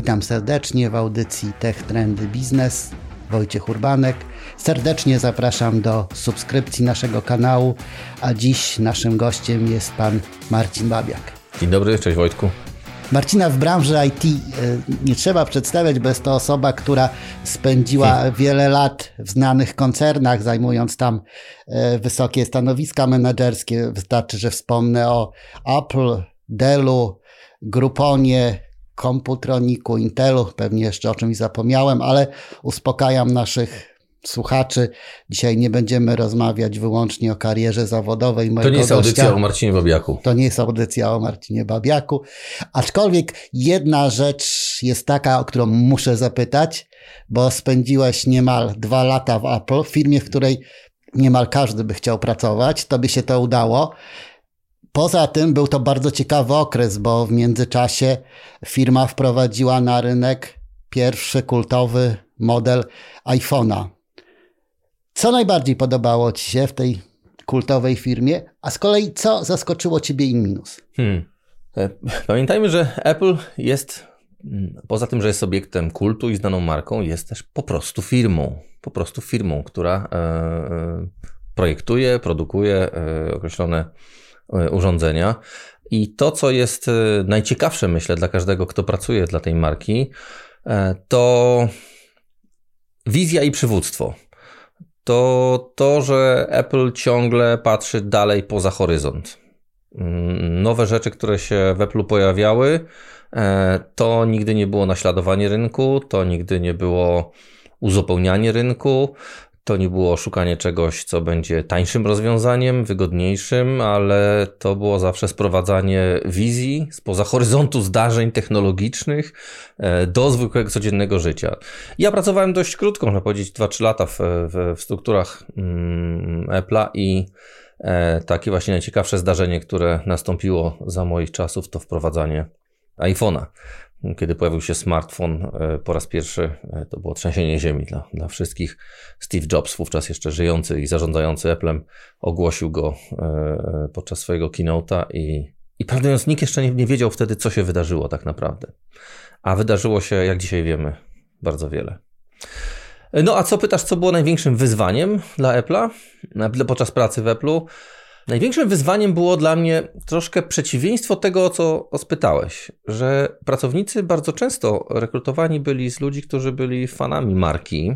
Witam serdecznie w audycji Tech Trendy Biznes. Wojciech Urbanek. Serdecznie zapraszam do subskrypcji naszego kanału, a dziś naszym gościem jest pan Marcin Babiak. Dzień dobry, cześć Wojtku. Marcina w branży IT e, nie trzeba przedstawiać, bo jest to osoba, która spędziła hmm. wiele lat w znanych koncernach, zajmując tam e, wysokie stanowiska menedżerskie. Wystarczy, że wspomnę o Apple, Dellu, Grouponie, Komputroniku, Intelu, pewnie jeszcze o czymś zapomniałem, ale uspokajam naszych słuchaczy. Dzisiaj nie będziemy rozmawiać wyłącznie o karierze zawodowej. To nie jest audycja o Marcinie Babiaku. To nie jest audycja o Marcinie Babiaku. Aczkolwiek jedna rzecz jest taka, o którą muszę zapytać, bo spędziłeś niemal dwa lata w Apple, w firmie, w której niemal każdy by chciał pracować. To by się to udało. Poza tym był to bardzo ciekawy okres, bo w międzyczasie firma wprowadziła na rynek pierwszy kultowy model iPhone'a. Co najbardziej podobało Ci się w tej kultowej firmie, a z kolei co zaskoczyło Ciebie in minus? Hmm. E, pamiętajmy, że Apple jest, mm, poza tym, że jest obiektem kultu i znaną marką, jest też po prostu firmą. Po prostu firmą, która e, e, projektuje, produkuje określone urządzenia. I to, co jest najciekawsze, myślę, dla każdego, kto pracuje dla tej marki, to wizja i przywództwo to to, że Apple ciągle patrzy dalej poza horyzont. Mm, nowe rzeczy, które się w Apple pojawiały, e, to nigdy nie było naśladowanie rynku, to nigdy nie było uzupełnianie rynku, to nie było szukanie czegoś, co będzie tańszym rozwiązaniem, wygodniejszym, ale to było zawsze sprowadzanie wizji spoza horyzontu zdarzeń technologicznych e, do zwykłego codziennego życia. Ja pracowałem dość krótko, można powiedzieć 2-3 lata w, w, w strukturach mm, Apple'a i e, takie właśnie najciekawsze zdarzenie, które nastąpiło za moich czasów, to wprowadzanie iPhone'a kiedy pojawił się smartfon e, po raz pierwszy, e, to było trzęsienie ziemi dla, dla wszystkich. Steve Jobs, wówczas jeszcze żyjący i zarządzający Applem, ogłosił go e, podczas swojego keynote'a i, i prawdę mówiąc, nikt jeszcze nie, nie wiedział wtedy, co się wydarzyło tak naprawdę. A wydarzyło się, jak dzisiaj wiemy, bardzo wiele. No a co pytasz, co było największym wyzwaniem dla Apple'a podczas pracy w Apple'u? Największym wyzwaniem było dla mnie troszkę przeciwieństwo tego, o co spytałeś, że pracownicy bardzo często rekrutowani byli z ludzi, którzy byli fanami marki,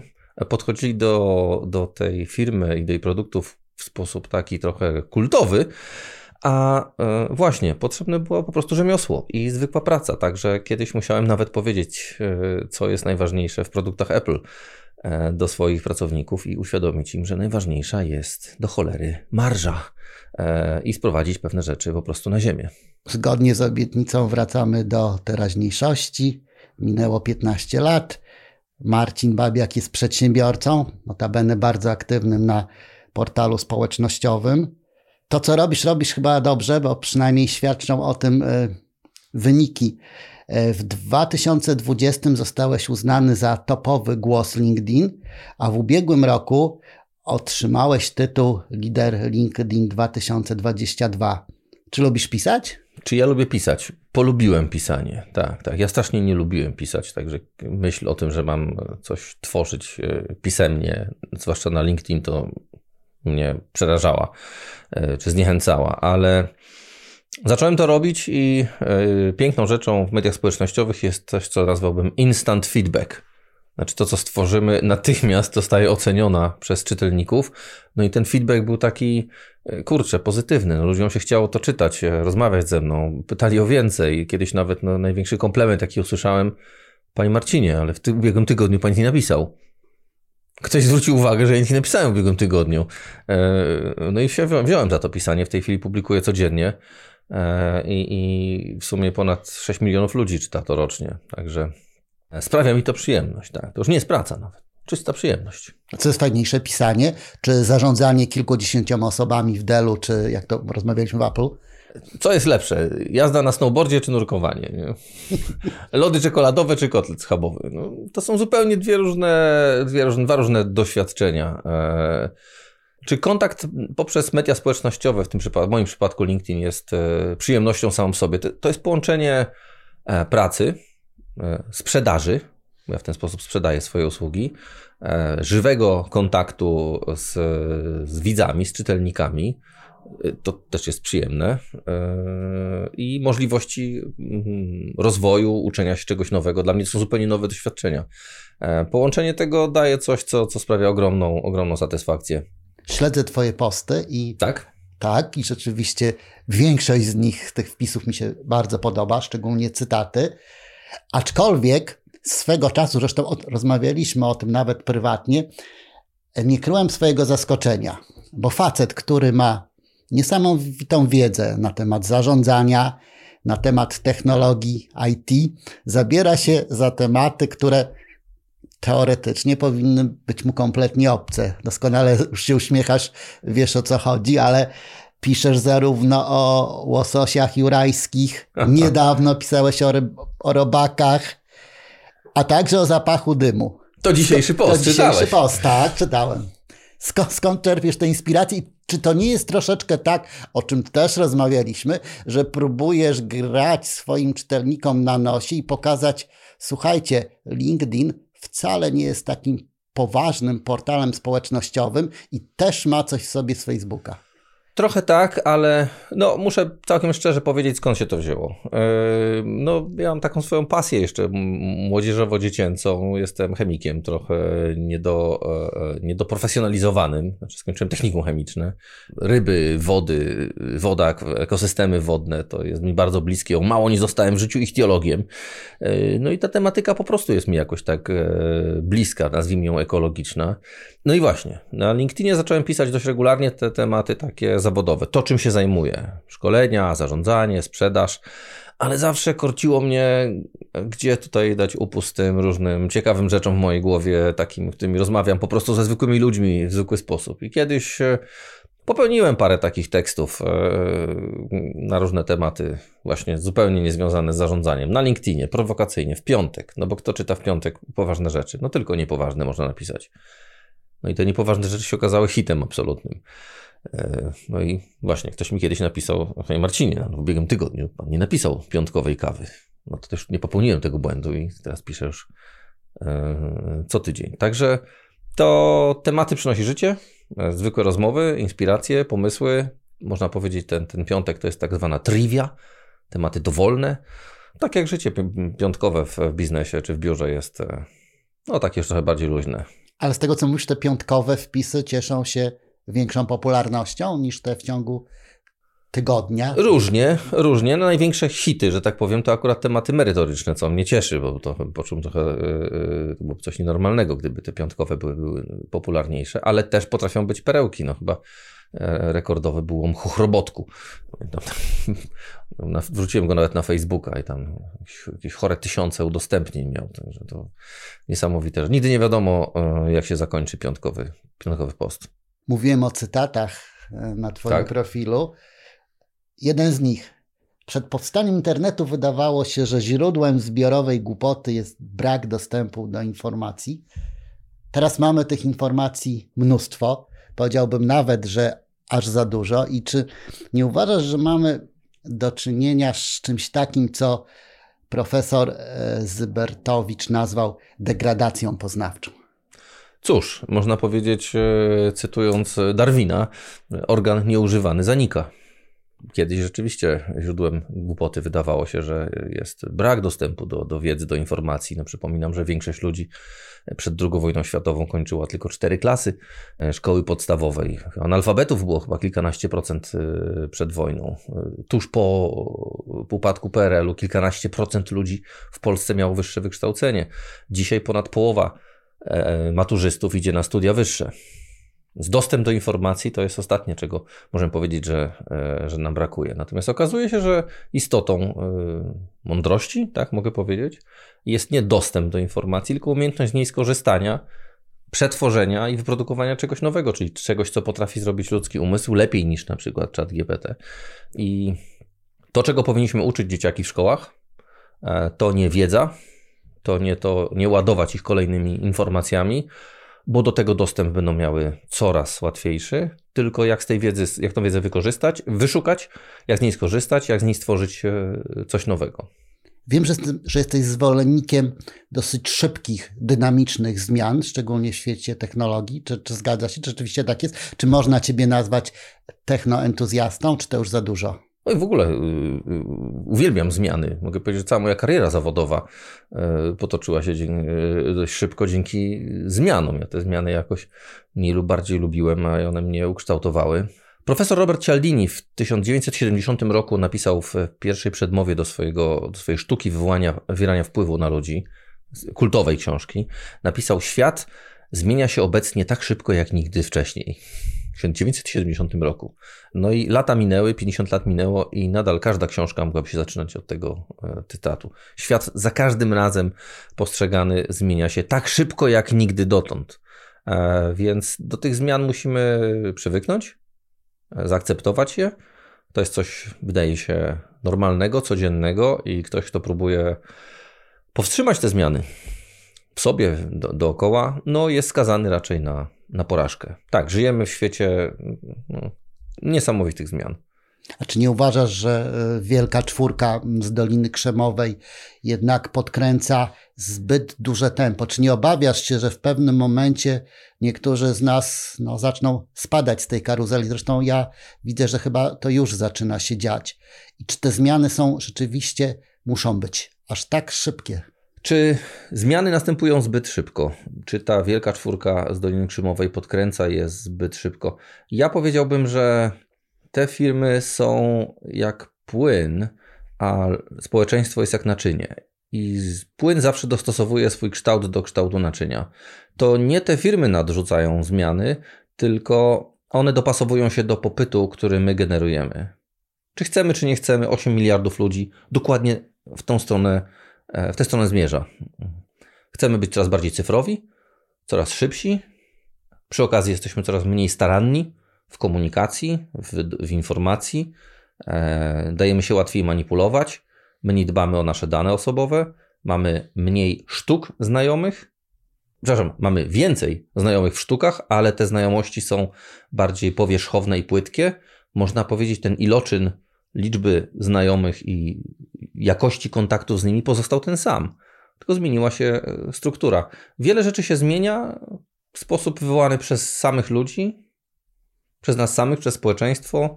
podchodzili do, do tej firmy i do jej produktów w sposób taki trochę kultowy, a e, właśnie, potrzebne było po prostu rzemiosło i zwykła praca. Także kiedyś musiałem nawet powiedzieć, e, co jest najważniejsze w produktach Apple do swoich pracowników i uświadomić im, że najważniejsza jest do cholery marża. E, i sprowadzić pewne rzeczy po prostu na ziemię. Zgodnie z obietnicą wracamy do teraźniejszości. Minęło 15 lat. Marcin Babiak jest przedsiębiorcą, notabene bardzo aktywnym na portalu społecznościowym. To, co robisz, robisz chyba dobrze, bo przynajmniej świadczą o tym e, wyniki. E, w 2020 zostałeś uznany za topowy głos LinkedIn, a w ubiegłym roku otrzymałeś tytuł Lider LinkedIn 2022. Czy lubisz pisać? Czy ja lubię pisać? Polubiłem pisanie. Tak, tak. Ja strasznie nie lubiłem pisać, także myśl o tym, że mam coś tworzyć e, pisemnie, zwłaszcza na LinkedIn, to mnie przerażała e, czy zniechęcała, ale zacząłem to robić i e, piękną rzeczą w mediach społecznościowych jest coś, co nazwałbym instant feedback. Znaczy to, co stworzymy, natychmiast zostaje oceniona przez czytelników. No i ten feedback był taki, e, kurczę, pozytywny. No, ludziom się chciało to czytać, e, rozmawiać ze mną, pytali o więcej. Kiedyś nawet no, największy komplement, jaki usłyszałem, Panie Marcinie, ale w ty ubiegłym tygodniu Pani nie napisał. Ktoś zwrócił uwagę, że ja nic nie napisałem w ubiegłym tygodniu. No i się wziąłem za to pisanie. W tej chwili publikuję codziennie. I, I w sumie ponad 6 milionów ludzi czyta to rocznie. Także Sprawia mi to przyjemność, tak. To już nie jest praca nawet. Czysta przyjemność. Co jest fajniejsze, pisanie, czy zarządzanie kilkudziesięcioma osobami w Delu, czy jak to rozmawialiśmy w Apple? Co jest lepsze? Jazda na snowboardzie czy nurkowanie? Nie? Lody czekoladowe czy kotlet schabowy? No, to są zupełnie dwie różne, dwie różne, dwa różne doświadczenia. E, czy kontakt poprzez media społecznościowe, w tym przypadku, w moim przypadku LinkedIn, jest e, przyjemnością samą w sobie? To, jest połączenie e, pracy, sprzedaży, ja w ten sposób sprzedaję swoje usługi, żywego kontaktu z, z widzami, z czytelnikami, to też jest przyjemne i możliwości mm, rozwoju, uczenia się czegoś nowego. Dla mnie to są zupełnie nowe doświadczenia. Połączenie tego daje coś, co, co sprawia ogromną, ogromną satysfakcję. Śledzę Twoje posty i. Tak? Tak, i rzeczywiście większość z nich, tych wpisów mi się bardzo podoba, szczególnie cytaty. Aczkolwiek swego czasu, zresztą rozmawialiśmy o tym nawet prywatnie, nie kryłem swojego zaskoczenia, bo facet, który ma niesamowitą wiedzę na temat zarządzania, na temat technologii IT, zabiera się za tematy, które teoretycznie powinny być mu kompletnie obce. Doskonale już się uśmiechasz, wiesz o co chodzi, ale piszesz zarówno o łososiach jurajskich, niedawno pisałeś o, ryb, o robakach, a także o zapachu dymu. To dzisiejszy post, To dzisiejszy post, tak, czytałem. Skąd, skąd czerpiesz te inspiracje? Czy to nie jest troszeczkę tak, o czym też rozmawialiśmy, że próbujesz grać swoim czytelnikom na nosie i pokazać, słuchajcie, LinkedIn wcale nie jest takim poważnym portalem społecznościowym i też ma coś w sobie z Facebooka. Trochę tak, ale no, muszę całkiem szczerze powiedzieć, skąd się to wzięło. Yy, no, ja mam taką swoją pasję jeszcze młodzieżowo-dziecięcą. Jestem chemikiem, trochę niedo, e, niedoprofesjonalizowanym. Znaczy, skończyłem technikum chemiczne. Ryby, wody, woda, ekosystemy wodne to jest mi bardzo bliskie. O mało nie zostałem w życiu ichtiologiem. Yy, no i ta tematyka po prostu jest mi jakoś tak e, bliska, nazwijmy ją ekologiczna. No i właśnie, na LinkedInie zacząłem pisać dość regularnie te tematy takie zawodowe. To, czym się zajmuję. Szkolenia, zarządzanie, sprzedaż. Ale zawsze korciło mnie, gdzie tutaj dać upust tym różnym ciekawym rzeczom w mojej głowie, takim, którymi rozmawiam po prostu ze zwykłymi ludźmi w zwykły sposób. I kiedyś e, popełniłem parę takich tekstów e, na różne tematy, właśnie zupełnie niezwiązane z zarządzaniem. Na LinkedInie, prowokacyjnie, w piątek. No bo kto czyta w piątek poważne rzeczy? No tylko niepoważne można napisać. No i te niepoważne rzeczy się okazały hitem absolutnym. E, no i właśnie, ktoś mi kiedyś napisał, panie Marcinie, no w ubiegłym tygodniu pan nie napisał piątkowej kawy. No to też nie popełniłem tego błędu i teraz piszę już e, co tydzień. Także to tematy przynosi życie, e, zwykłe rozmowy, inspiracje, pomysły. Można powiedzieć, ten, ten piątek to jest tak zwana trivia, tematy dowolne. Tak jak życie piątkowe w biznesie czy w biurze jest, no takie już trochę bardziej luźne. Ale z tego co mówisz, te piątkowe wpisy cieszą się większą popularnością niż te w ciągu tygodnia? Różnie, różnie. No największe hity, że tak powiem, to akurat tematy merytoryczne, co mnie cieszy, bo to poczułem trochę, yy, było coś nienormalnego, gdyby te piątkowe były, były popularniejsze, ale też potrafią być perełki, no chyba e, rekordowy był o chuchrobotku. Wrzuciłem go nawet na Facebooka i tam jakieś, chore tysiące udostępnień miał, także to niesamowite. Nigdy nie wiadomo, jak się zakończy piątkowy, piątkowy post. Mówiłem o cytatach e, na Twoim tak. profilu. Jeden z nich. Przed powstaniem internetu wydawało się, że źródłem zbiorowej głupoty jest brak dostępu do informacji. Teraz mamy tych informacji mnóstwo. Powiedziałbym nawet, że aż za dużo. I czy nie uważasz, że mamy do czynienia z czymś takim, co profesor e, Zybertowicz nazwał degradacją poznawczą? Cóż, można powiedzieć, e, cytując Darwina, organ nieużywany zanika. Kiedyś rzeczywiście źródłem głupoty wydawało się, że jest brak dostępu do, do wiedzy, do informacji. No, przypominam, że większość ludzi przed II wojną światową kończyła tylko cztery klasy e, szkoły podstawowej. Analfabetów było chyba kilkanaście procent e, przed wojną. Tuż po upadku PRL-u kilkanaście procent ludzi w Polsce miało wyższe wykształcenie. Dzisiaj ponad połowa maturzystów idzie na studia wyższe. Z dostęp do informacji to jest ostatnie, czego możemy powiedzieć, że, e, że nam brakuje. Natomiast okazuje się, że istotą e, mądrości, tak mogę powiedzieć, jest nie dostęp do informacji, tylko umiejętność z niej skorzystania, przetworzenia i wyprodukowania czegoś nowego, czyli czegoś, co potrafi zrobić ludzki umysł lepiej niż na przykład czat GPT. I to, czego powinniśmy uczyć dzieciaki w szkołach, to nie wiedza, to nie, to nie ładować ich kolejnymi informacjami, bo do tego dostęp będą miały coraz łatwiejszy, tylko jak z tej wiedzy, jak tą wiedzę wykorzystać, wyszukać, jak z niej skorzystać, jak z niej stworzyć e, coś nowego. Wiem, że, że jesteś zwolennikiem dosyć szybkich, dynamicznych zmian, szczególnie w świecie technologii. Czy, czy zgadza się? Czy rzeczywiście tak jest? Czy można ciebie nazwać technoentuzjastą, czy to już za dużo? No i w ogóle y, y, uwielbiam zmiany. Mogę powiedzieć, że cała moja kariera zawodowa y, potoczyła się dość szybko dzięki zmianom. Ja te zmiany jakoś mniej lub bardziej lubiłem, a one mnie ukształtowały. Profesor Robert Cialdini w 1970 roku napisał w pierwszej przedmowie do, swojego, do swojej sztuki wywołania, wywierania wpływu na ludzi, kultowej książki, napisał: Świat zmienia się obecnie tak szybko jak nigdy wcześniej. W 1970 roku. No i lata minęły, 50 lat minęło i nadal każda książka mogłaby się zaczynać od tego e, cytatu. Świat za każdym razem postrzegany zmienia się tak szybko jak nigdy dotąd. E, więc do tych zmian musimy przywyknąć, zaakceptować je. To jest coś, wydaje się, normalnego, codziennego i ktoś, kto próbuje powstrzymać te zmiany w sobie, do, dookoła, no jest skazany raczej na, na porażkę. Tak, żyjemy w świecie no, niesamowitych zmian. A czy nie uważasz, że e, wielka czwórka z Doliny Krzemowej jednak podkręca zbyt duże tempo? Czy nie obawiasz się, że w pewnym momencie niektórzy z nas no, zaczną spadać z tej karuzeli? Zresztą ja widzę, że chyba to już zaczyna się dziać. I czy te zmiany są rzeczywiście, muszą być aż tak szybkie? Czy zmiany następują zbyt szybko? Czy ta wielka czwórka z Doliny Krzemowej podkręca je zbyt szybko? Ja powiedziałbym, że te firmy są jak płyn, a społeczeństwo jest jak naczynie. I płyn zawsze dostosowuje swój kształt do kształtu naczynia. To nie te firmy nadrzucają zmiany, tylko one dopasowują się do popytu, który my generujemy. Czy chcemy, czy nie chcemy, 8 miliardów ludzi dokładnie w tą stronę, w tę stronę zmierza. Chcemy być coraz bardziej cyfrowi, coraz szybsi. Przy okazji jesteśmy coraz mniej staranni w komunikacji, w, w informacji, e, dajemy się łatwiej manipulować, mniej dbamy o nasze dane osobowe, mamy mniej sztuk znajomych. Przepraszam, mamy więcej znajomych w sztukach, ale te znajomości są bardziej powierzchowne i płytkie. Można powiedzieć, ten iloczyn liczby znajomych i jakości kontaktów z nimi pozostał ten sam, tylko zmieniła się e, struktura. Wiele rzeczy się zmienia w sposób wywołany przez samych ludzi, przez nas samych, przez społeczeństwo.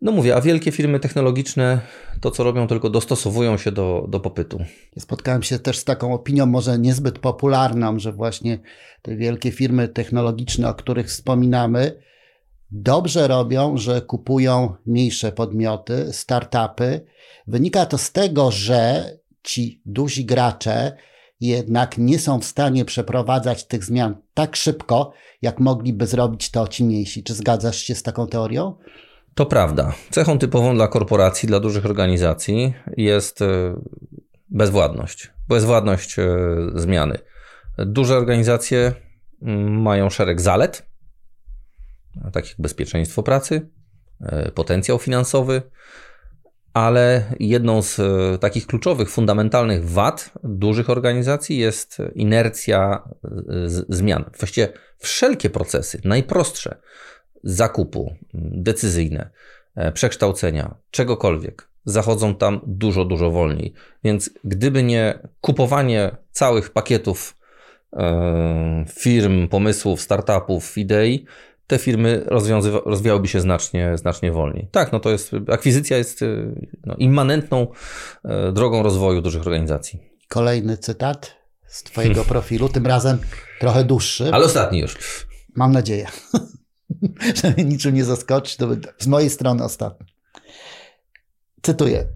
No mówię, a wielkie firmy technologiczne to, co robią, tylko dostosowują się do, do popytu. Spotkałem się też z taką opinią, może niezbyt popularną, że właśnie te wielkie firmy technologiczne, o których wspominamy, dobrze robią, że kupują mniejsze podmioty, startupy. Wynika to z tego, że ci duzi gracze jednak nie są w stanie przeprowadzać tych zmian tak szybko, jak mogliby zrobić to ci mniejsi. Czy zgadzasz się z taką teorią? To prawda. Cechą typową dla korporacji, dla dużych organizacji jest e, bezwładność. Bezwładność e, zmiany. Duże organizacje mm, mają szereg zalet, takich jak bezpieczeństwo pracy, e, potencjał finansowy, ale jedną z e, takich kluczowych, fundamentalnych wad dużych organizacji jest inercja e, zmian. Właściwie wszelkie procesy, najprostsze, zakupu, decyzyjne, e, przekształcenia, czegokolwiek, zachodzą tam dużo, dużo wolniej. Więc gdyby nie kupowanie całych pakietów firm, pomysłów, startupów, idei, te firmy rozwijałyby się znacznie, znacznie wolniej. Tak, no to jest, akwizycja jest y, no, immanentną e, drogą rozwoju dużych organizacji. Kolejny cytat z Twojego profilu, tym razem trochę dłuższy. Ale ostatni już. Mam nadzieję, że mnie niczym nie zaskoczy. Z mojej strony ostatni. Cytuję.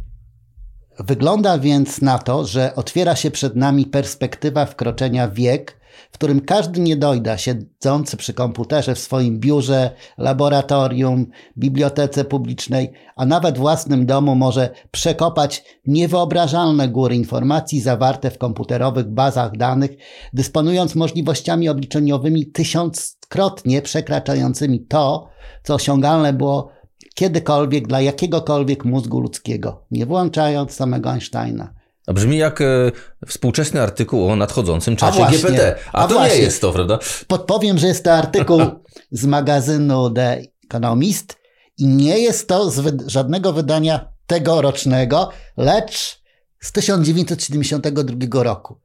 Wygląda więc na to, że otwiera się przed nami perspektywa wkroczenia wiek, w którym każdy niedojda siedzący przy komputerze w swoim biurze, laboratorium, bibliotece publicznej, a nawet własnym domu może przekopać niewyobrażalne góry informacji zawarte w komputerowych bazach danych, dysponując możliwościami obliczeniowymi tysiąckrotnie przekraczającymi to, co osiągalne było kiedykolwiek dla jakiegokolwiek mózgu ludzkiego, nie włączając samego Einsteina. Brzmi jak e, współczesny artykuł o nadchodzącym czasie a GPT. A, a to właśnie. nie jest to, prawda? Podpowiem, że jest to artykuł z magazynu The Economist i nie jest to z wy żadnego wydania tegorocznego, lecz z 1972 roku.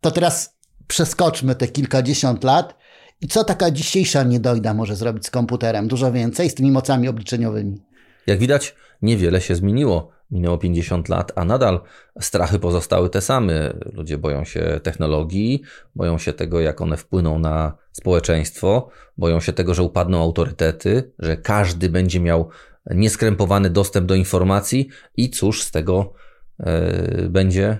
To teraz przeskoczmy te kilkadziesiąt lat i co taka dzisiejsza niedojda może zrobić z komputerem? Dużo więcej, z tymi mocami obliczeniowymi. Jak widać, niewiele się zmieniło. Minęło 50 lat, a nadal strachy pozostały te same. Ludzie boją się technologii, boją się tego, jak one wpłyną na społeczeństwo, boją się tego, że upadną autorytety, że każdy będzie miał nieskrępowany dostęp do informacji i cóż z tego e, będzie e,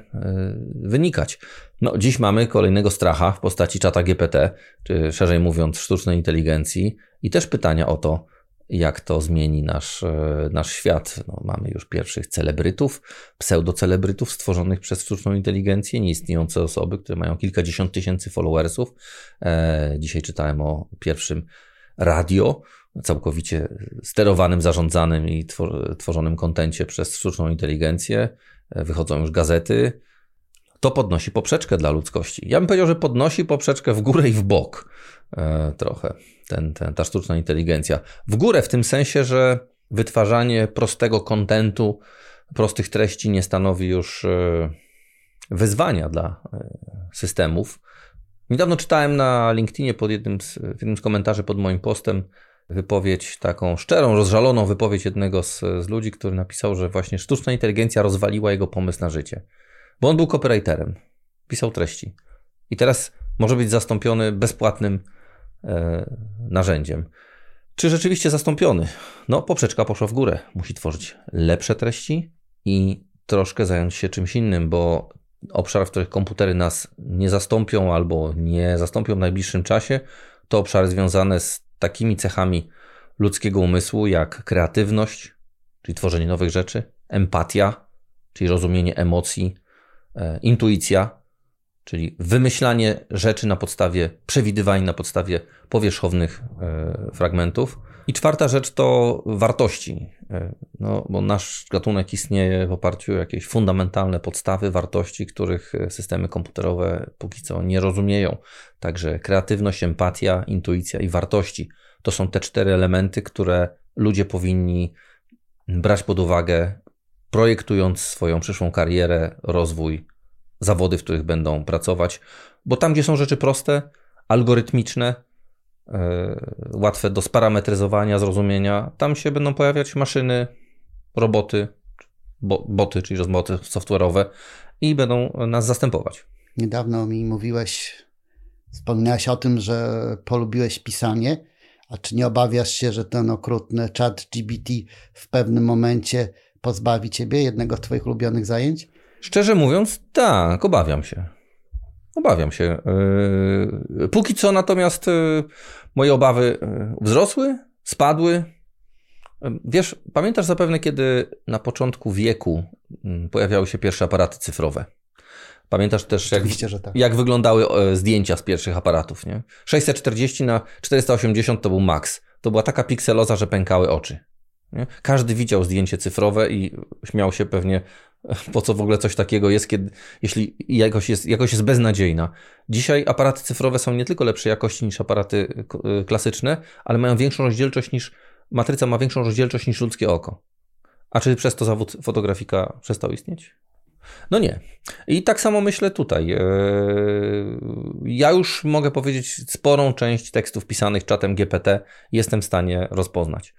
wynikać. No, dziś mamy kolejnego stracha w postaci czata GPT, czy szerzej mówiąc sztucznej inteligencji i też pytania o to, jak to zmieni nasz, e, nasz świat. No, mamy już pierwszych celebrytów, pseudocelebrytów stworzonych przez sztuczną inteligencję, nieistniejące osoby, które mają kilkadziesiąt tysięcy followersów. E, dzisiaj czytałem o pierwszym radio, całkowicie sterowanym, zarządzanym i tworzonym kontencie przez sztuczną inteligencję. E, wychodzą już gazety. To podnosi poprzeczkę dla ludzkości. Ja bym powiedział, że podnosi poprzeczkę w górę i w bok e, trochę ten, ten, ta sztuczna inteligencja. W górę w tym sensie, że wytwarzanie prostego kontentu, prostych treści nie stanowi już e, wyzwania dla e, systemów. Niedawno czytałem na LinkedInie pod jednym z, w jednym z komentarzy pod moim postem wypowiedź, taką szczerą, rozżaloną wypowiedź jednego z, z ludzi, który napisał, że właśnie sztuczna inteligencja rozwaliła jego pomysł na życie. Bo on był copywriterem, pisał treści. I teraz może być zastąpiony bezpłatnym narzędziem. Czy rzeczywiście zastąpiony? No, poprzeczka poszła w górę. Musi tworzyć lepsze treści i troszkę zająć się czymś innym, bo obszar, w których komputery nas nie zastąpią albo nie zastąpią w najbliższym czasie, to obszary związane z takimi cechami ludzkiego umysłu jak kreatywność, czyli tworzenie nowych rzeczy, empatia, czyli rozumienie emocji, e, intuicja, czyli wymyślanie rzeczy na podstawie przewidywań, na podstawie powierzchownych e, fragmentów. I czwarta rzecz to wartości, e, no, bo nasz gatunek istnieje w oparciu o jakieś fundamentalne podstawy wartości, których systemy komputerowe póki co nie rozumieją. Także kreatywność, empatia, intuicja i wartości to są te cztery elementy, które ludzie powinni brać pod uwagę, projektując swoją przyszłą karierę, rozwój zawody, w których będą pracować, bo tam, gdzie są rzeczy proste, algorytmiczne, yy, łatwe do sparametryzowania, zrozumienia, tam się będą pojawiać maszyny, roboty, bo, boty, czyli rozmowy software'owe i będą nas zastępować. Niedawno mi mówiłeś, wspominałeś o tym, że polubiłeś pisanie, a czy nie obawiasz się, że ten okrutny chat GBT w pewnym momencie pozbawi ciebie jednego z twoich ulubionych zajęć? Szczerze mówiąc, tak, obawiam się. Obawiam się. Yy, póki co natomiast yy, moje obawy yy, wzrosły, spadły. Wiesz, pamiętasz zapewne, kiedy na początku wieku pojawiały się pierwsze aparaty cyfrowe. Pamiętasz też, jak, tak. jak wyglądały zdjęcia z pierwszych aparatów. Nie? 640 na 480 to był maks. To była taka pikseloza, że pękały oczy. Nie? Każdy widział zdjęcie cyfrowe i śmiał się pewnie, po co w ogóle coś takiego jest, kiedy, jeśli jakość jest, jakość jest beznadziejna. Dzisiaj aparaty cyfrowe są nie tylko lepszej jakości niż aparaty y, klasyczne, ale mają większą rozdzielczość niż, matryca ma większą rozdzielczość niż ludzkie oko. A czy przez to zawód fotografika przestał istnieć? No nie. I tak samo myślę tutaj. E, ja już mogę powiedzieć, sporą część tekstów pisanych czatem GPT jestem w stanie rozpoznać.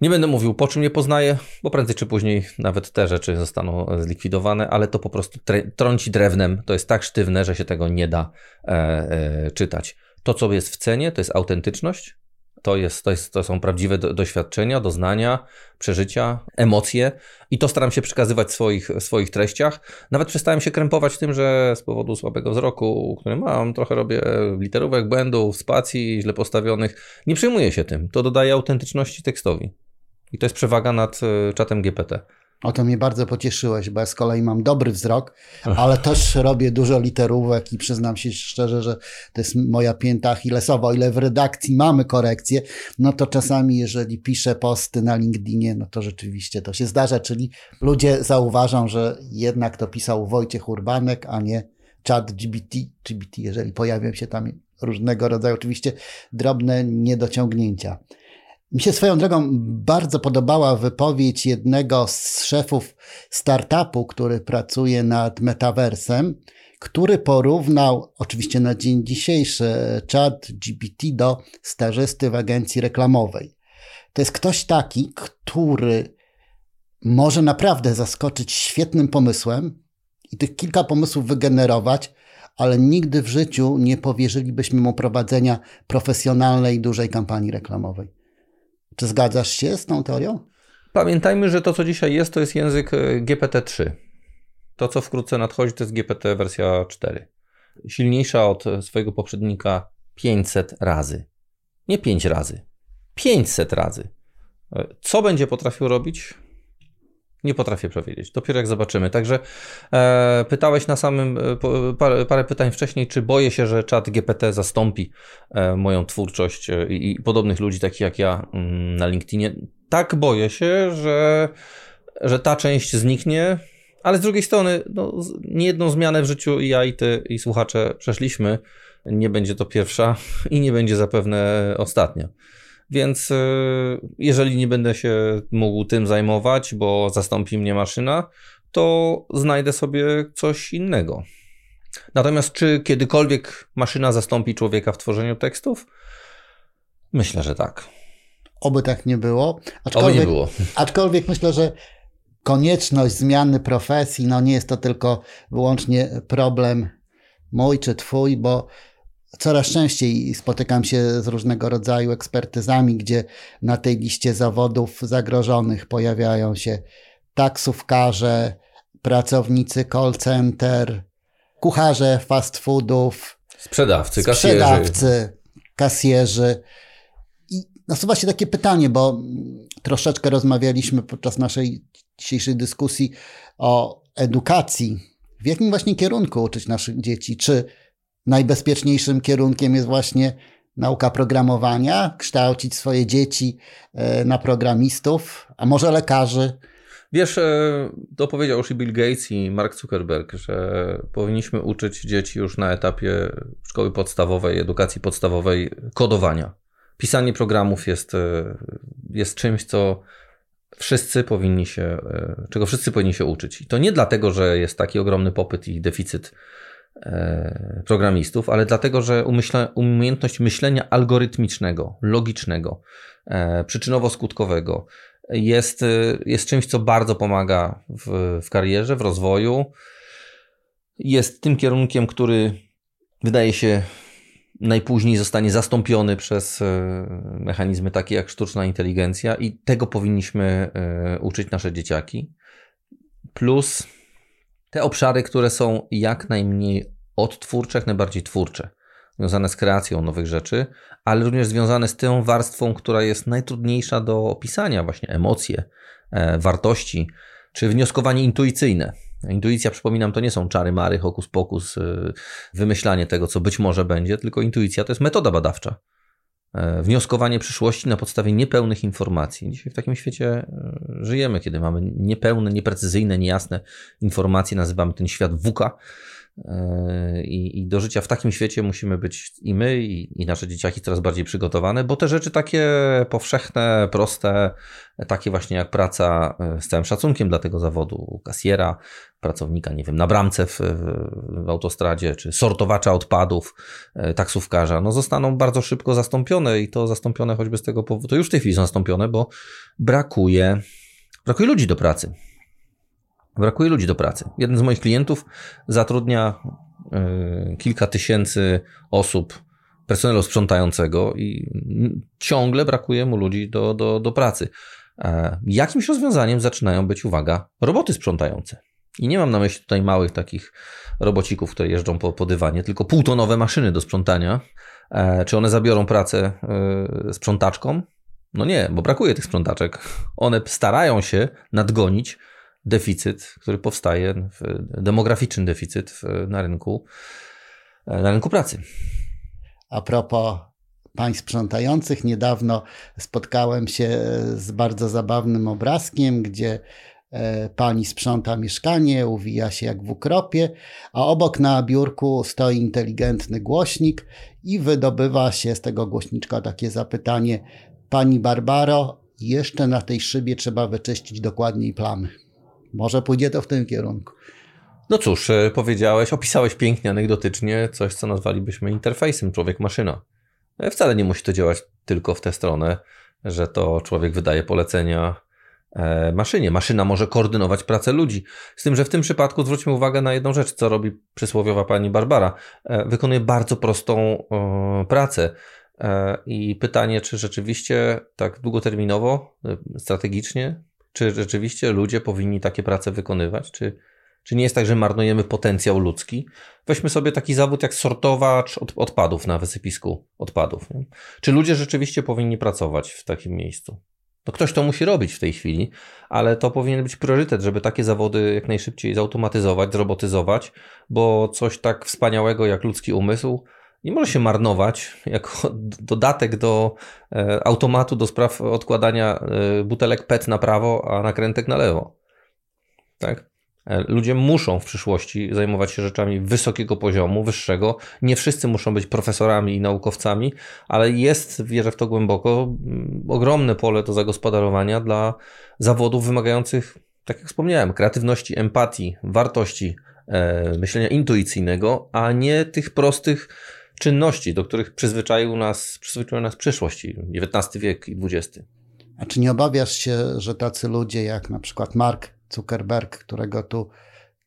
Nie będę mówił, po czym je poznaję, bo prędzej czy później nawet te rzeczy zostaną zlikwidowane, ale to po prostu trąci drewnem. To jest tak sztywne, że się tego nie da e, e, czytać. To, co jest w cenie, to jest autentyczność, to, jest, to, jest, to są prawdziwe do, doświadczenia, doznania, przeżycia, emocje i to staram się przekazywać w swoich, swoich treściach. Nawet przestałem się krępować tym, że z powodu słabego wzroku, który mam, trochę robię literówek, błędów, spacji źle postawionych. Nie przejmuję się tym. To dodaje autentyczności tekstowi. I to jest przewaga nad e, czatem GPT. O to mnie bardzo pocieszyłeś, bo ja z kolei mam dobry wzrok, ale też robię dużo literówek i przyznam się szczerze, że to jest moja pięta achillesowa. O ile w redakcji mamy korekcje, no to czasami jeżeli piszę posty na LinkedInie, no to rzeczywiście to się zdarza, czyli ludzie zauważą, że jednak to pisał Wojciech Urbanek, a nie chat GBT, GBT, jeżeli pojawią się tam różnego rodzaju oczywiście drobne niedociągnięcia. Mi się swoją drogą bardzo podobała wypowiedź jednego z szefów startupu, który pracuje nad metaversem, który porównał oczywiście na dzień dzisiejszy chat GPT do stażysty w agencji reklamowej. To jest ktoś taki, który może naprawdę zaskoczyć świetnym pomysłem i tych kilka pomysłów wygenerować, ale nigdy w życiu nie powierzylibyśmy mu prowadzenia profesjonalnej, dużej kampanii reklamowej. Czy zgadzasz się z tą teorią? Pamiętajmy, że to, co dzisiaj jest, to jest język e, GPT-3. To, co wkrótce nadchodzi, to jest GPT wersja 4. Silniejsza od swojego poprzednika 500 razy. Nie 5 razy. 500 razy. E, co będzie potrafił robić? Nie potrafię powiedzieć. Dopiero jak zobaczymy. Także e, pytałeś na samym e, parę, parę, pytań wcześniej, czy boję się, że czat GPT zastąpi e, moją twórczość e, i, podobnych ludzi, takich jak ja mm, na LinkedInie. Tak boję się, że, że ta część zniknie, ale z drugiej strony, no, niejedną zmianę w życiu i ja, i ty, i słuchacze przeszliśmy. Nie będzie to pierwsza i nie będzie zapewne ostatnia. Więc y, jeżeli nie będę się mógł tym zajmować, bo zastąpi mnie maszyna, to znajdę sobie coś innego. Natomiast czy kiedykolwiek maszyna zastąpi człowieka w tworzeniu tekstów? Myślę, że tak. Oby tak nie było. Aczkolwiek, Oby nie było. Aczkolwiek myślę, że konieczność zmiany profesji, no nie jest to tylko wyłącznie problem mój czy twój, bo Coraz częściej spotykam się z różnego rodzaju ekspertyzami, gdzie na tej liście zawodów zagrożonych pojawiają się taksówkarze, pracownicy call center, kucharze fast foodów, sprzedawcy, sprzedawcy kasjerzy. I nasuwa się takie pytanie, bo troszeczkę rozmawialiśmy podczas naszej dzisiejszej dyskusji o edukacji. W jakim właśnie kierunku uczyć naszych dzieci? Czy najbezpieczniejszym kierunkiem jest właśnie nauka programowania, kształcić swoje dzieci e, na programistów, a może lekarzy. Wiesz, e, to powiedział już i Bill Gates i Mark Zuckerberg, że powinniśmy uczyć dzieci już na etapie szkoły podstawowej, edukacji podstawowej kodowania. Pisanie programów jest, e, jest czymś, co wszyscy powinni się, czego wszyscy powinni się uczyć. I to nie dlatego, że jest taki ogromny popyt i deficyt programistów, ale dlatego, że umyśle, umiejętność myślenia algorytmicznego, logicznego, e, przyczynowo-skutkowego jest, e, jest czymś, co bardzo pomaga w, w karierze, w rozwoju. Jest tym kierunkiem, który wydaje się najpóźniej zostanie zastąpiony przez mechanizmy takie jak sztuczna inteligencja, i tego powinniśmy uczyć nasze dzieciaki. Plus te obszary, które są jak najmniej odtwórcze, jak najbardziej twórcze, związane z kreacją nowych rzeczy, ale również związane z tą warstwą, która jest najtrudniejsza do opisania, właśnie emocje, e, wartości, czy wnioskowanie intuicyjne. Intuicja, przypominam, to nie są czary mary, hokus pokus, e, wymyślanie tego, co być może będzie, tylko intuicja to jest metoda badawcza. E, wnioskowanie przyszłości na podstawie niepełnych informacji. Dzisiaj w takim świecie e, żyjemy, kiedy mamy niepełne, nieprecyzyjne, niejasne informacje, nazywamy ten świat WUKA. E, I, I, do życia w takim świecie musimy być i my, i, i, nasze dzieciaki coraz bardziej przygotowane, bo te rzeczy takie powszechne, proste, takie właśnie jak praca z całym szacunkiem dla tego zawodu, kasjera, pracownika, nie wiem, na bramce w, w autostradzie, czy sortowacza odpadów, e, taksówkarza, no zostaną bardzo szybko zastąpione i to zastąpione choćby z tego powodu, to już w tej chwili zastąpione, bo brakuje, brakuje ludzi do pracy. Brakuje ludzi do pracy. Jeden z moich klientów zatrudnia y, kilka tysięcy osób, personelu sprzątającego i ciągle brakuje mu ludzi do, do, do pracy. E, jakimś rozwiązaniem zaczynają być, uwaga, roboty sprzątające. I nie mam na myśli tutaj małych takich robocików, które jeżdżą po, po dywanie, tylko półtonowe maszyny do sprzątania. E, czy one zabiorą pracę e, sprzątaczkom? No nie, bo brakuje tych sprzątaczek. One starają się nadgonić deficyt, który powstaje, demograficzny deficyt na rynku, e, na rynku pracy. A propos państw sprzątających, niedawno spotkałem się z bardzo zabawnym obrazkiem, gdzie E, pani sprząta mieszkanie, uwija się jak w ukropie, a obok na biurku stoi inteligentny głośnik i wydobywa się z tego głośniczka takie zapytanie: Pani Barbaro, jeszcze na tej szybie trzeba wyczyścić dokładniej plamy. Może pójdzie to w tym kierunku. No cóż, e, powiedziałeś, opisałeś pięknie, anegdotycznie coś, co nazwalibyśmy interfejsem człowiek-maszyna. E, wcale nie musi to działać tylko w tę stronę, że to człowiek wydaje polecenia e, maszynie. Maszyna może koordynować pracę ludzi. Z tym, że w tym przypadku zwróćmy uwagę na jedną rzecz, co robi przysłowiowa pani Barbara. Wykonuje bardzo prostą pracę. I pytanie, czy rzeczywiście tak długoterminowo, strategicznie, czy rzeczywiście ludzie powinni takie prace wykonywać? Czy, czy nie jest tak, że marnujemy potencjał ludzki? Weźmy sobie taki zawód jak sortowacz od, odpadów na wysypisku odpadów. Nie? Czy ludzie rzeczywiście powinni pracować w takim miejscu? No ktoś to musi robić w tej chwili, ale to powinien być priorytet, żeby takie zawody jak najszybciej zautomatyzować, zrobotyzować, bo coś tak wspaniałego jak ludzki umysł nie może się marnować jako dodatek do e, automatu do spraw odkładania e, butelek PET na prawo, a nakrętek na lewo. Tak? E, ludzie muszą w przyszłości zajmować się rzeczami wysokiego poziomu, wyższego. Nie wszyscy muszą być profesorami i naukowcami, ale jest, wierzę w to głęboko, ogromne pole do zagospodarowania dla zawodów wymagających, tak jak wspomniałem, kreatywności, empatii, wartości, myślenia intuicyjnego, a nie tych prostych czynności, do których przyzwyczaił nas, przyzwyczaił nas przyszłość, XIX wiek i XX. A czy nie obawiasz się, że tacy ludzie jak na przykład Mark Zuckerberg, którego tu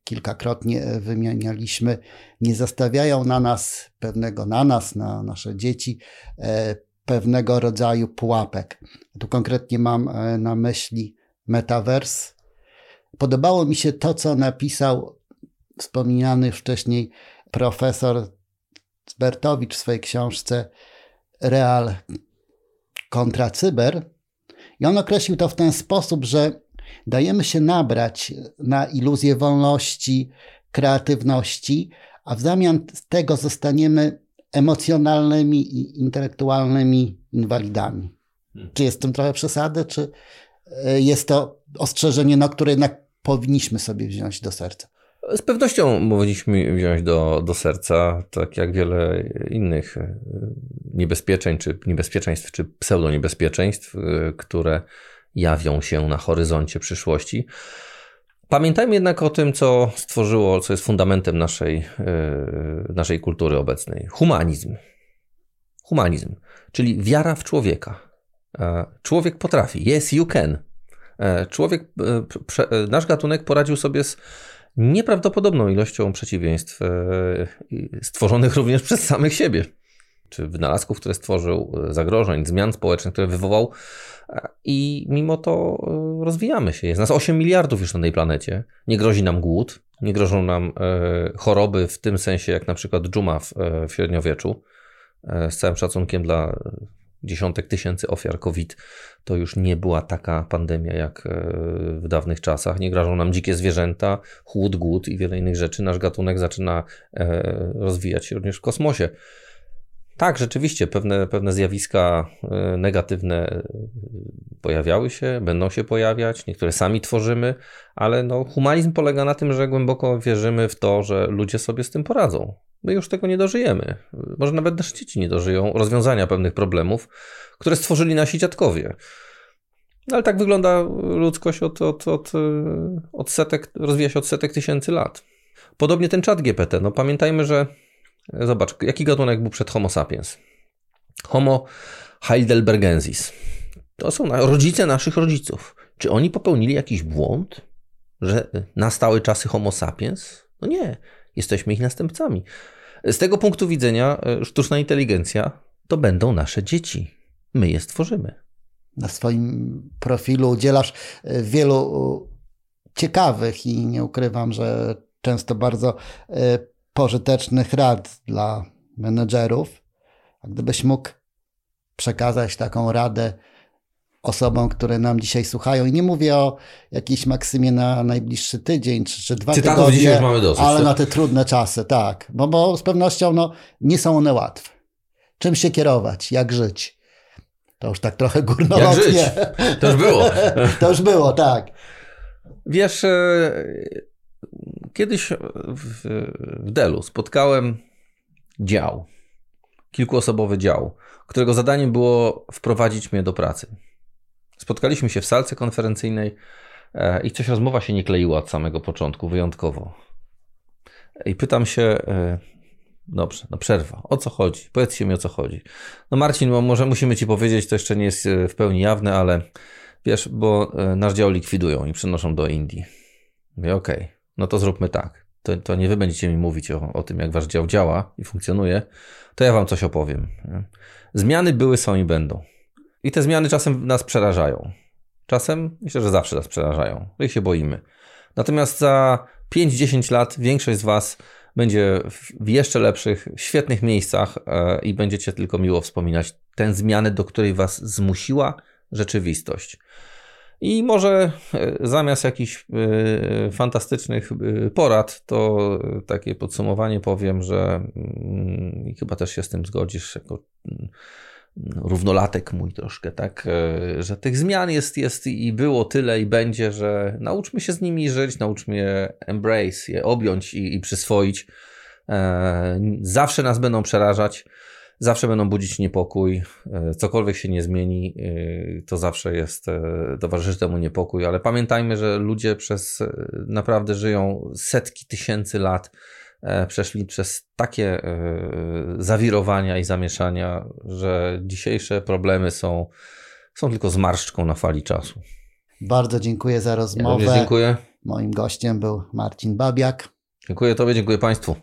kilkakrotnie wymienialiśmy, nie zastawiają na nas pewnego, na nas, na nasze dzieci, e, pewnego rodzaju pułapek. Tu konkretnie mam e, na myśli metavers. Podobało mi się to, co napisał wspomniany wcześniej profesor Bertowicz w swojej książce Real kontra cyber. I on określił to w ten sposób, że dajemy się nabrać na iluzję wolności, kreatywności, a w zamian tego zostaniemy emocjonalnymi i intelektualnymi inwalidami. Hmm. Czy jest w tym trochę przesady, czy e, jest to ostrzeżenie, no, które jednak powinniśmy sobie wziąć do serca? Z pewnością powinniśmy wziąć do, do serca, tak jak wiele innych e, niebezpieczeń, czy niebezpieczeństw, czy pseudoniebezpieczeństw, e, które jawią się na horyzoncie przyszłości. Pamiętajmy jednak o tym, co stworzyło, co jest fundamentem naszej, e, naszej kultury obecnej. Humanizm. Humanizm, czyli wiara w człowieka. Człowiek potrafi. Yes, you can. Człowiek, nasz gatunek poradził sobie z nieprawdopodobną ilością przeciwieństw e, stworzonych również przez samych siebie. Czy wynalazków, które stworzył, e, zagrożeń, zmian społecznych, które wywołał, i mimo to e, rozwijamy się. Jest nas 8 miliardów już na tej planecie. Nie grozi nam głód, nie grożą nam choroby w tym sensie, jak na przykład dżuma w, w średniowieczu. Z całym szacunkiem dla dziesiątek tysięcy ofiar COVID, to już nie była taka pandemia jak e, w dawnych czasach. Nie grażą nam dzikie zwierzęta, chłód, głód i wiele innych rzeczy. Nasz gatunek zaczyna e, rozwijać się również w kosmosie. Tak, rzeczywiście, pewne, pewne zjawiska e, negatywne pojawiały się, będą się pojawiać, niektóre sami tworzymy, ale no, humanizm polega na tym, że głęboko wierzymy w to, że ludzie sobie z tym poradzą my już tego nie dożyjemy. Może nawet nasze dzieci nie dożyją rozwiązania pewnych problemów, które stworzyli nasi dziadkowie. Ale tak wygląda ludzkość od, od, od, od setek, rozwija się od setek tysięcy lat. Podobnie ten czat GPT. No pamiętajmy, że zobacz, jaki gatunek był przed Homo sapiens? Homo heidelbergensis. To są rodzice naszych rodziców. Czy oni popełnili jakiś błąd, że nastały czasy Homo sapiens? No nie, jesteśmy ich następcami. Z tego punktu widzenia e, sztuczna inteligencja to będą nasze dzieci. My je stworzymy. Na swoim profilu udzielasz e, wielu ciekawych i nie ukrywam, że często bardzo e, pożytecznych rad dla menedżerów. A gdybyś mógł przekazać taką radę osobom, które nam dzisiaj słuchają. I nie mówię o jakiejś maksymie na najbliższy tydzień czy, czy dwa Cytatów tygodnie, dzisiaj już mamy dosyć, ale tak? na te trudne czasy, tak. Bo, bo z pewnością no, nie są one łatwe. Czym się kierować, jak żyć? To już tak trochę górnolotnie. Jak żyć? To już było. to już było, tak. Wiesz, e, kiedyś w, w Delu spotkałem dział kilkuosobowy dział, którego zadaniem było wprowadzić mnie do pracy. Spotkaliśmy się w salce konferencyjnej e, i coś rozmowa się nie kleiła od samego początku, wyjątkowo. I pytam się, e, dobrze, no przerwa, o co chodzi? Powiedzcie mi o co chodzi. No Marcin, może musimy ci powiedzieć, to jeszcze nie jest e, w pełni jawne, ale wiesz, bo nasz dział likwidują i przenoszą do Indii. Mówię, okej, okay, no to zróbmy tak. To, to nie wy będziecie mi mówić o, o tym, jak wasz dział działa i funkcjonuje, to ja wam coś opowiem. Zmiany były, są i będą. I te zmiany czasem nas przerażają. Czasem, myślę, że zawsze nas przerażają. My się boimy. Natomiast za 5-10 lat większość z Was będzie w jeszcze lepszych, świetnych miejscach e, i będziecie tylko miło wspominać tę zmianę, do której Was zmusiła rzeczywistość. I może e, zamiast jakichś e, fantastycznych porad, to takie podsumowanie powiem, że mm, chyba też się z tym zgodzisz, jako mm, równolatek mój troszkę, tak, e, że tych zmian jest, jest i było tyle i będzie, że nauczmy się z nimi żyć, nauczmy je embrace, je objąć i, i przyswoić. E, zawsze nas będą przerażać, zawsze będą budzić niepokój, e, cokolwiek się nie zmieni, to zawsze jest, towarzyszy temu niepokój, ale pamiętajmy, że ludzie przez naprawdę żyją setki tysięcy lat, E, przeszli przez takie e, zawirowania i zamieszania, że dzisiejsze problemy są, są tylko zmarszczką na fali czasu. Bardzo dziękuję za rozmowę. Ja dziękuję. Moim gościem był Marcin Babiak. Dziękuję Tobie, dziękuję Państwu.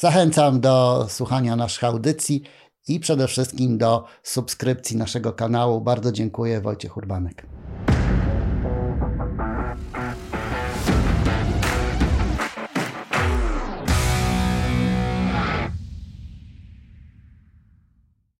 Zachęcam do słuchania naszych audycji i przede wszystkim do subskrypcji naszego kanału. Bardzo dziękuję, Wojciech Urbanek.